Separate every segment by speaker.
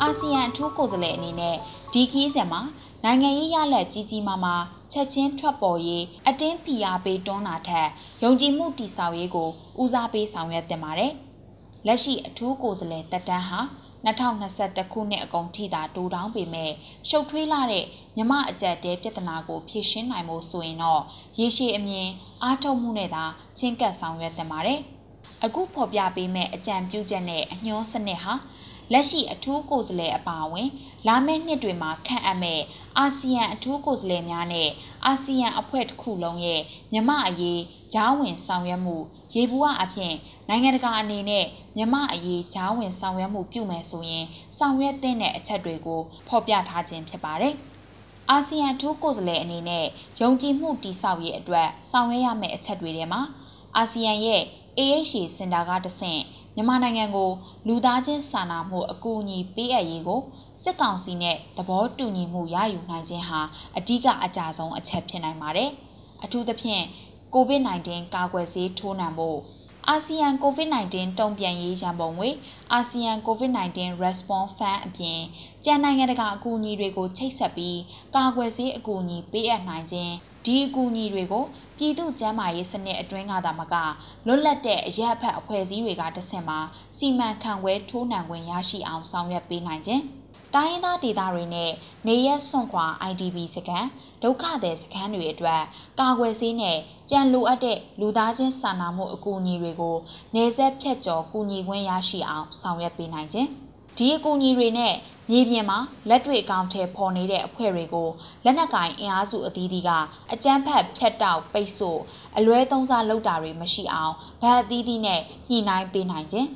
Speaker 1: အာဆီယံအထူးကိုယ်စားလှယ်အနေနဲ့ဒီခီးစဉ်မှာနိုင်ငံရေးရလက်ကြီးကြီးမားမားချက်ချင်းထွက်ပေါ်ရေးအတင်းဖိအားပေးတွန်းတာထက်ယုံကြည်မှုတည်ဆောက်ရေးကိုဦးစားပေးဆောင်ရွက်တင်ပါတယ်။လက်ရှိအထူးကိုယ်စားလှယ်တက်တန်းဟာ 2021ခုနှစ်အကုန်ထိသာတိုးတောင်းပေမဲ့ရှုပ်ထွေးလာတဲ့မြမအကြက်တဲပြဿနာကိုဖြေရှင်းနိုင်ဖို့ဆိုရင်တော့ရေရှည်အမြင်အားထုတ်မှုနဲ့သာချင်းကပ်ဆောင်ရွက်တင်ပါတယ်။အခုဖော်ပြပေးမဲ့အကြံပြုချက်နဲ့အညွှန်းစနစ်ဟာလက်ရှိအထူးကိုယ်စားလှယ်အပါအဝင် လာမယ့်နှစ်တွေမှာခန့်အပ်မဲ့အာဆီယံအထူးကိုယ်စားလှယ်များနဲ့အာဆီယံအဖွဲ့တစ်ခုလုံးရဲ့မြမအရေးဂျားဝင်ဆောင်ရွက်မှု ရေဘူးအဖြစ်နိုင်ငံတကာအနေနဲ့မြမအရေးဂျားဝင်ဆောင်ရွက်မှုပြုမယ်ဆိုရင်ဆောင်ရွက်တဲ့အချက်တွေကိုဖော်ပြထားခြင်းဖြစ်ပါတယ်။အာဆီယံအထူးကိုယ်စားလှယ်အနေနဲ့ယုံကြည်မှုတည်ဆောက်ရေးအတွက်ဆောင်ရွက်ရမယ့်အချက်တွေထဲမှာအာဆီယံရဲ့ AHA စင်တာကတဆင့်မြန်မာနိုင်ငံကိုလူသားချင်းစာနာမှုအကူအညီပေးအပ်ရေးကိုစစ်ကောင်စီနဲ့သဘောတူညီမှုရယူနိုင်ခြင်းဟာအဓိကအကြဆုံးအချက်ဖြစ်နိုင်ပါတယ်။အထူးသဖြင့် COVID-19 ကာကွယ်ဆေးထိုးနှံဖို့ အာဆီယံ COVID-19 တုံ့ပြန်ရေးရန်ပုံငွေအာဆီယံ COVID-19 Response Fund အပြင်ကျန်နိုင်ငံတကာအကူအညီတွေကိုချိတ်ဆက်ပြီးကာကွယ်ဆေးအကူအညီပေးအပ်နိုင်ခြင်းဒီအကူအညီတွေကိုပြည်သူ့ကျန်းမာရေးစနစ်အတွင်းကသာမကလွတ်လပ်တဲ့အရက်ဖက်အဖွဲ့အစည်းတွေကတဆင့်မှာစီမံခန့်ခွဲထိုးနှံခွင့်ရရှိအောင်ဆောင်ရွက်ပေးနိုင်ခြင်း တိုင်းရင်းသားဒေသတွေနဲ့နေရက်စွန့်ခွာ IDP စခန်းဒုက္ခသည်စခန်းတွေအတွက်ကာကွယ်ဆေးနဲ့ကြံလိုအပ်တဲ့လူသားချင်းစာနာမှုအကူအညီတွေကိုနေဆက်ဖြတ်ကျော်ကူညီခွင့်ရရှိအောင်ဆောင်ရွက်ပေးနိုင်ခြင်းဒီအကူအညီတွေနဲ့မြေပြင်မှာလက်တွေ့အကောင့်ထဲပေါ်နေတဲ့အဖွဲ့တွေကိုလက်နက်ကင်အင်အားစုအသီးသီးကအကြမ်းဖက်ဖြတ်တောက်ပိတ်ဆို့အလွဲသုံးစားလုပ်တာတွေမရှိအောင်ဗတ်အသီးသီးနဲ့ညှိနှိုင်းပေးနိုင်ခြင်း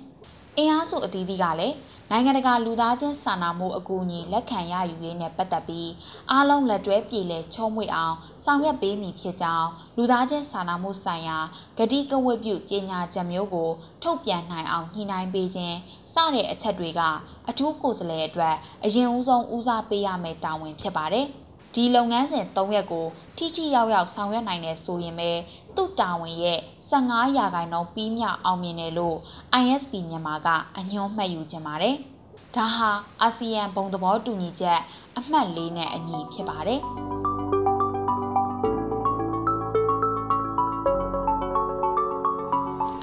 Speaker 1: အင်အားစုအသီးသီးကလည်းနိုင်ငံတကာလူသားချင်းစာနာမှုအကူအညီလက်ခံရယူရေးနဲ့ပတ်သက်ပြီးအားလုံးလက်တွဲပြည်လဲချုံးမွေအောင်ဆောင်ရွက်ပေးမည်ဖြစ်ကြောင်းလူသားချင်းစာနာမှုဆိုင်ရာဂတိကဝတ်ပြုကြေညာချက်မျိုးကို ထုတ်ပြန်နိုင်အောင်ညှိနှိုင်းပေးခြင်းစတဲ့အချက်တွေကအထူးကိုယ်စားလှယ်အတွက်အရင်ဦးဆုံးဦးစားပေးရမယ့်တာဝန်ဖြစ်ပါတယ်။ဒီလုပ်ငန်းစဉ်၃ရက်ကိုထိထိရောက်ရောက်ဆောင်ရွက်နိုင်တဲ့ဆိုရင်ပဲ သူ့တာဝန်ရဲ့15ရာခိုင်နှုန်းပြီးမြောက်အောင်မြင်တယ်လို့ ISP မြန်မာကအညွှန်းမှတ်ယူကြပါတယ်။ဒါဟာအာဆီယံဘုံသဘောတူညီချက်အမှတ်၄နဲ့အညီဖြစ်ပါတယ်။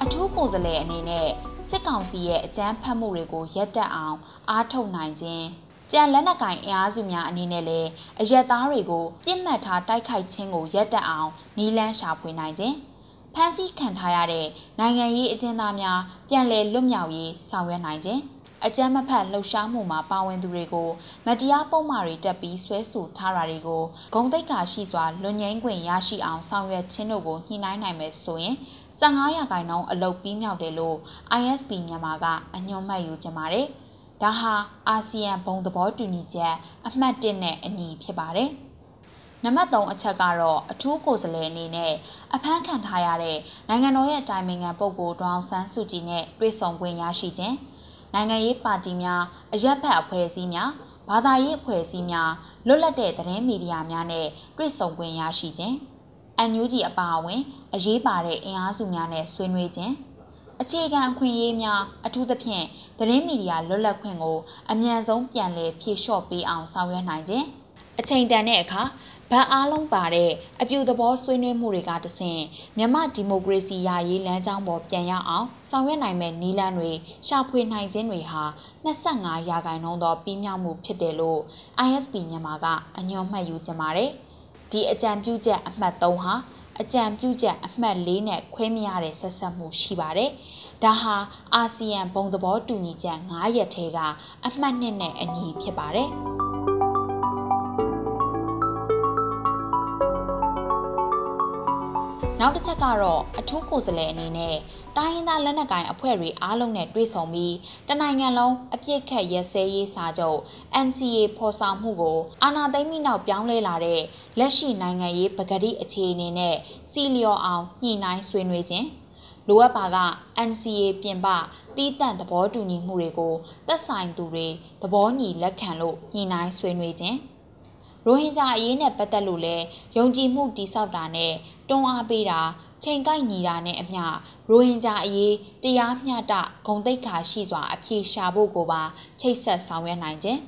Speaker 1: အထူးကိုယ်စားလှယ်အနေနဲ့စစ်ကောင်စီရဲ့အကြမ်းဖက်မှုတွေကိုရပ်တန့်အောင်အားထုတ်နိုင်ခြင်း ကြံလက်နက်ကင်အင်အားစုများအနေနဲ့လည်းအရက်သားတွေကိုပြစ်မှတ်ထားတိုက်ခိုက်ခြင်းကိုရပ်တန့်အောင်နီလန်းရှာဖွေနိုင်ခြင်းဖမ်းဆီးခံထားရတဲ့နိုင်ငံရေးအကျဉ်းသားများပြန်လည်လွတ်မြောက်ရေးဆောင်ရွက်နိုင်ခြင်းအကြမ်းမဖက်လှုပ်ရှားမှုမှာပါဝင်သူတွေကိုမတရားပုံမှားတွေတက်ပြီးဆွဲဆိုထားတာတွေကိုဂုံတိတ်ကာရှိစွာလွန်ငင်းခွင့်ရရှိအောင်ဆောင်ရွက်ခြင်းတို့ကိုညှိနှိုင်းနိုင်မယ်ဆိုရင်15ရာခိုင်နှုန်းအလုပ်ပြီးမြောက်တယ်လို့ ISP မြန်မာကအညွှန်းမှတ်ယူကြပါတယ်။ ဒါဟာအာဆီယံဘုံသဘောတူညီချက်အမှတ်1နဲ့အညီဖြစ်ပါတယ်။နံပါတ်3အချက်ကတော့အထူးကိုယ်စားလှယ်အနေနဲ့အဖမ်းခံထားရတဲ့နိုင်ငံတော်ရဲ့အတိုင်ပင်ခံပုဂ္ဂိုလ်ဒေါအောင်ဆန်းစုကြည်နဲ့တွေ့ဆုံခွင့်ရရှိခြင်းနိုင်ငံရေးပါတီများအရက်ဖက်အဖွဲ့အစည်းများဘာသာရေးအဖွဲ့အစည်းများလွတ်လပ်တဲ့သတင်းမီဒီယာများနဲ့တွေ့ဆုံခွင့်ရရှိခြင်း။ NUG အပါအဝင် အရေးပါတဲ့အင်အားစုများနဲ့ဆွေးနွေးခြင်း အခြေခံအခွင့်အရေးများအထူးသဖြင့်သတင်းမီဒီယာလွတ်လပ်ခွင့်ကိုအမြန်ဆုံးပြန်လည်ဖြည့်လျှော့ပေးအောင်ဆောင်ရွက်နိုင်ခြင်းအချိန်တန်တဲ့အခါဗန်အားလုံးပါတဲ့အပြူသဘောဆွေးနွေးမှုတွေကတဆင့်မြန်မာဒီမိုကရေစီယာရေးလမ်းကြောင်းပေါ်ပြန်ရအောင်ဆောင်ရွက်နိုင်မဲ့နည်းလမ်းတွေရှာဖွေနိုင်ခြင်းတွေဟာ25ရာခိုင်နှုန်းသောပြီးမြောက်မှုဖြစ်တယ်လို့ ISP မြန်မာကအညွှန်းမှတ်ယူကြပါတယ်။ဒီအကြံပြုချက်အမှတ်3ဟာ အကြံပြုချက်အမှတ်4နဲ့ခွဲမရတဲ့ဆက်ဆက်မှုရှိပါတယ်။ဒါဟာအာဆီယံဘုံသဘောတူညီချက်9ရက်ထဲကအမှတ်2နဲ့အညီဖြစ်ပါတယ်။ နောက်တစ်ချက်ကတော့အထူးကိုယ်စားလှယ်အနေနဲ့တိုင်းရင်းသားလက်နက်ကိုင်အဖွဲ့တွေအားလုံးနဲ့တွေ့ဆုံပြီးတနိုင်ငံလုံးအပြစ်ခတ်ရက်စဲရေးစာချုပ် NCA ဖော်ဆောင်မှုကိုအာဏာသိမ်းပြီးနောက်ပြောင်းလဲလာတဲ့လက်ရှိနိုင်ငံရေးပကတိအခြေအနေနဲ့စီလျော်အောင်ညှိနှိုင်းဆွေးနွေးခြင်းလိုအပ်ပါက NCA ပြင်ပတီးတန့်သဘောတူညီမှုတွေကိုသက်ဆိုင်သူတွေသဘောညီလက်ခံလို့ညှိနှိုင်းဆွေးနွေးခြင်း ရိုဟင်ဂျာအရေးနဲ့ပတ်သက်လို့လဲယုံကြည်မှုတိဆောက်တာနဲ့တွန်းအားပေးတာချိန်ကိုက်ညီတာနဲ့အမျှရိုဟင်ဂျာအရေးတရားမျှတဂုံတိတ်ခါရှိစွာအပြေရှာဖို့ကိုပါချိတ်ဆက်ဆောင်ရွက်နိုင်ခြင်း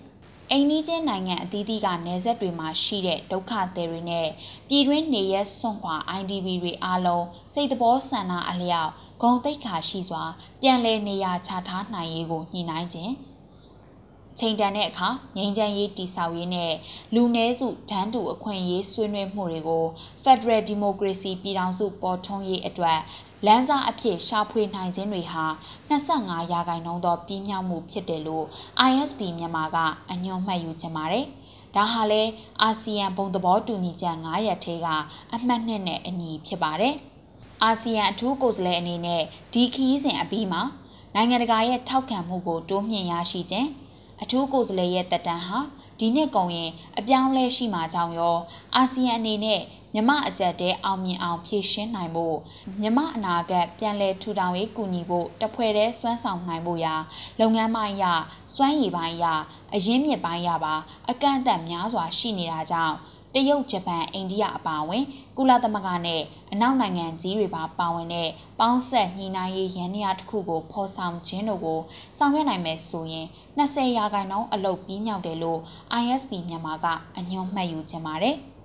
Speaker 1: အိန္ဒိချင်းနိုင်ငံအသီးသီးကနေဆက်တွေမှာရှိတဲ့ဒုက္ခသည်တွေနဲ့ပြည်တွင်းနေရက်စွန့်ခွာ IDP တွေအားလုံးစိတ်တော်ဆန္ဒအလျောက်ဂုံတိတ်ခါရှိစွာ ပြန်လည်နေရာချထားနိုင်ရေးကိုညှိနှိုင်းခြင်း ချိန်တန်တဲ့အခါငြိမ်းချမ်းရေးတည်ဆောက်ရေးနဲ့လူနည်းစုဒန်းတူအခွင့်အရေးဆွေးနွေးမှုတွေကို Federal Democracy ပြည်ထောင်စုပေါ်ထွန်းရေးအတွက်လမ်းစာအဖြစ်ရှာဖွေနိုင်ခြင်းတွေဟာ25ရာခိုင်နှုန်းသောပြည်မြောက်မှုဖြစ်တယ်လို့ ISP မြန်မာကအညွှန်းမှတ်ယူချင်ပါတယ်။ဒါဟာလဲအာဆီယံဘုံသဘောတူညီချက်9ရပ်ထဲကအမှတ်နှစ်နဲ့အညီဖြစ်ပါတယ်။အာဆီယံအထူးကိုယ်စားလှယ်အနေနဲ့ဒီခရီးစဉ်အပြီးမှာနိုင်ငံတကာရဲ့ထောက်ခံမှုကိုတိုးမြှင့်ရရှိခြင်း အထူးကိုယ်စားလှယ်ရဲ့တက်တန်းဟာဒီနှစ်ကုန်ရင်အပြောင်းလဲရှိမှာကြောင့်ရောအာဆီယံအနေနဲ့မြမအကြက်တဲအောင်မြင်အောင်ဖြည့်ရှင်းနိုင်ဖို့မြမအနာဂတ်ပြန်လည်ထူထောင်ရေးကူညီဖို့တဖွဲ့တည်းစွမ်းဆောင်နိုင်ဖို့ရာလုပ်ငန်းပိုင်းရစွမ်းရည်ပိုင်းရအရင်းမြစ်ပိုင်းရပါအကန့်အသတ်များစွာရှိနေတာကြောင့် တရုတ်ဂျပန်အိန္ဒိယအပါအဝင် ကုလသမဂ္ဂနဲ့အနောက်နိုင်ငံကြီးတွေပါပါဝင်တဲ့ပေါင်းဆက်ညီနိုင်ရေးရန်နေရာတစ်ခုကိုဖော်ဆောင်ခြင်းတို့ကိုဆောင်ရွက်နိုင်မယ်ဆိုရင်20ရာခိုင်နှုန်းအလုပ်ပြီးမြောက်တယ်လို့ ISP မြန်မာကအညွှန်းမှတ်ယူချင်ပါတယ်။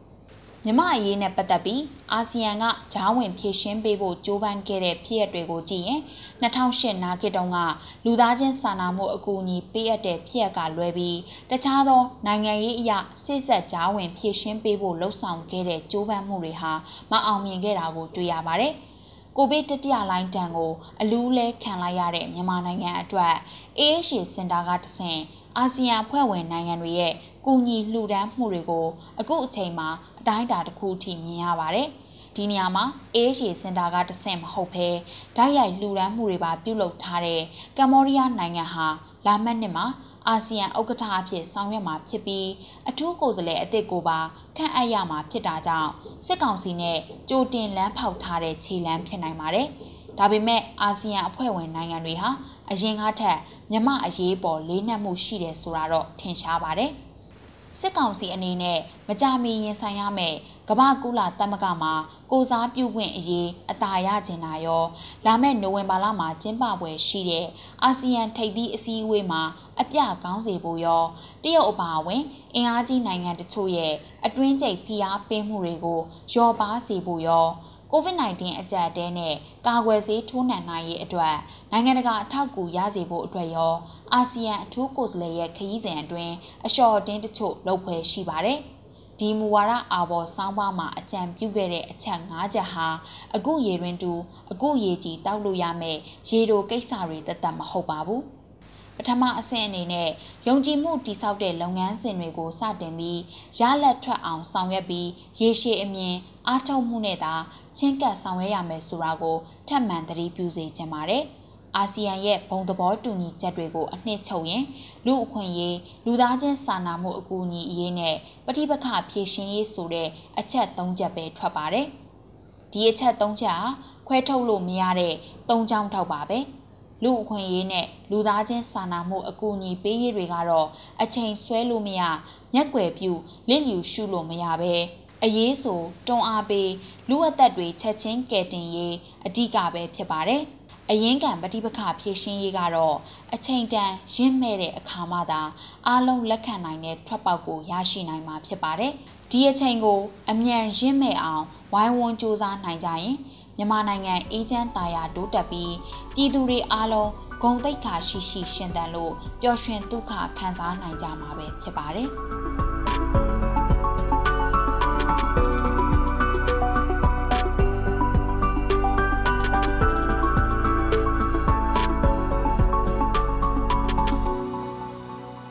Speaker 1: မြမအရေးနဲ့ပတ်သက်ပြီးအာဆီယံကဂျားဝင်ဖြည့်ရှင်းပေးဖို့ကြိုးပမ်းခဲ့တဲ့ဖြစ်ရပ်တွေကိုကြည့်ရင်2008နာဂစ်တုန်းကလူသားချင်းစာနာမှုအကူအညီပေးအပ်တဲ့ဖြစ်ရပ်ကလွဲပြီးတခြားသောနိုင်ငံရေးအရာစိတ်ဆက်ဂျားဝင်ဖြည့်ရှင်းပေးဖို့လှုံ့ဆော်ခဲ့တဲ့ကြိုးပမ်းမှုတွေဟာမအောင်မြင်ခဲ့တာကိုတွေ့ရပါတယ်။ ကိုဗစ်တတိယလိုင်းတန်ကိုအလူးလဲခံလိုက်ရတဲ့မြန်မာနိုင်ငံအတွက် AHA စင်တာကတဆင့်အာဆီယံအဖွဲ့ဝင်နိုင်ငံတွေရဲ့ကူညီလှူဒန်းမှုတွေကိုအခုအချိန်မှာအတိုင်းအတာတစ်ခုထိမြင်ရပါတယ်။ဒီနေရာမှာ AHA စင်တာကတဆင့်မဟုတ်ဘဲဓာတ်ရိုက်လှူဒန်းမှုတွေပါပြုလုပ်ထားတဲ့ကမ္ဘောဒီးယားနိုင်ငံဟာ လာမယ့်နှစ်မှာအာဆီယံဥက္ကဋ္ဌအဖြစ်ဆောင်ရွက်မှာဖြစ်ပြီးအထူးကိုယ်စားလှယ်အသစ်ကိုပါခန့်အပ်ရမှာဖြစ်တာကြောင့်စစ်ကောင်စီနဲ့ကြိုတင်လမ်းဖောက်ထားတဲ့ခြေလှမ်းဖြစ်နိုင်ပါတယ်။ဒါပေမဲ့အာဆီယံအဖွဲ့ဝင်နိုင်ငံတွေဟာအရင်ကထက်မြမအရေးပေါ်လေးနက်မှုရှိတယ်ဆိုတာတော့ထင်ရှားပါတယ်။စစ်ကောင်စီအနေနဲ့မကြမီရင်ဆိုင်ရမယ့် ကမ္ဘာကုလသမဂ္ဂမှာကိုစားပြုခွင့်အရေးအသာရကျင်တာရောလာမယ့်နိုဝင်ဘာလမှာကျင်းပပွဲရှိတဲ့အာဆီယံထိပ်သီးအစည်းအဝေးမှာအပြကောင်းစေဖို့ရောတရုတ်အပါအဝင်အင်အားကြီးနိုင်ငံတချို့ရဲ့အတွင်းကျိတ်ဖိအားပေးမှုတွေကိုရောပါစေဖို့ရော COVID-19 အကြက်အတဲနဲ့ကာကွယ်ဆေးထိုးနှံနိုင်ရေးအတွက်နိုင်ငံတကာအထောက်အကူရစေဖို့အတွက်ရောအာဆီယံအထူးကိုယ်စားလှယ်ရဲ့ခရီးစဉ်အတွင်းအလျှော်တင်းတချို့လုပ်ဖွဲ့ရှိပါတယ်။ ဒီမူဝါဒအာဘော်စောင်းပါမှာအကြံပြုခဲ့တဲ့အချက်၅ချက်ဟာအခုရေတွင်တူအခုရေကြီးတောက်လို့ရမယ်ရေတိုကိစ္စတွေတသက်မဟုတ်ပါဘူး။ပထမအဆင့်အနေနဲ့ယုံကြည်မှုတည်ဆောက်တဲ့လုပ်ငန်းစဉ်တွေကိုစတင်ပြီးရလက်ထွက်အောင်ဆောင်ရွက်ပြီးရေရှည်အမြင်အားထုတ်မှုနဲ့သာချင်းကပ်ဆောင်ရွက်ရမယ်ဆိုတာကိုထပ်မံသတိပြုစေချင်ပါတယ်။ အာဆီယံရဲ့ဘုံသဘောတူညီချက်တွေကိုအနှစ်ချုပ်ရင်လူအခွင့်အရေးလူသားချင်းစာနာမှုအကူအညီအရေးနဲ့ပဋိပက္ခဖြေရှင်းရေးဆိုတဲ့အချက်၃ချက်ပဲထွက်ပါတယ်။ဒီအချက်၃ချက်ဟာခွဲထုတ်လို့မရတဲ့၃ချောင်းထောက်ပါပဲ။လူအခွင့်အရေးနဲ့လူသားချင်းစာနာမှုအကူအညီပေးရေးတွေကတော့အချိန်ဆွဲလို့မရမျက်ွယ်ပြူလစ်လျူရှုလို့မရပဲအရေးဆိုတွန်းအားပေးလူအသက်တွေချက်ချင်းကယ်တင်ရေးအဓိကပဲဖြစ်ပါတယ် အရင်ကံပฏิပခဖြည့်ရှင်းရေးကတော့အချိန်တန်ရင့်မဲ့တဲ့အခါမှသာအားလုံးလက်ခံနိုင်တဲ့ထွက်ပေါက်ကိုရရှိနိုင်မှာဖြစ်ပါတယ်။ဒီအချိန်ကိုအမြန်ရင့်မဲ့အောင်ဝိုင်းဝန်းစူးစမ်းနိုင်ကြရင်မြန်မာနိုင်ငံအေးချမ်းသာယာတိုးတက်ပြီးပြည်သူတွေအားလုံးဂုဏ်သိက္ခာရှိရှိရှင်သန်လို့ပျော်ရွှင်ဒုက္ခခံစားနိုင်ကြမှာပဲဖြစ်ပါတယ်။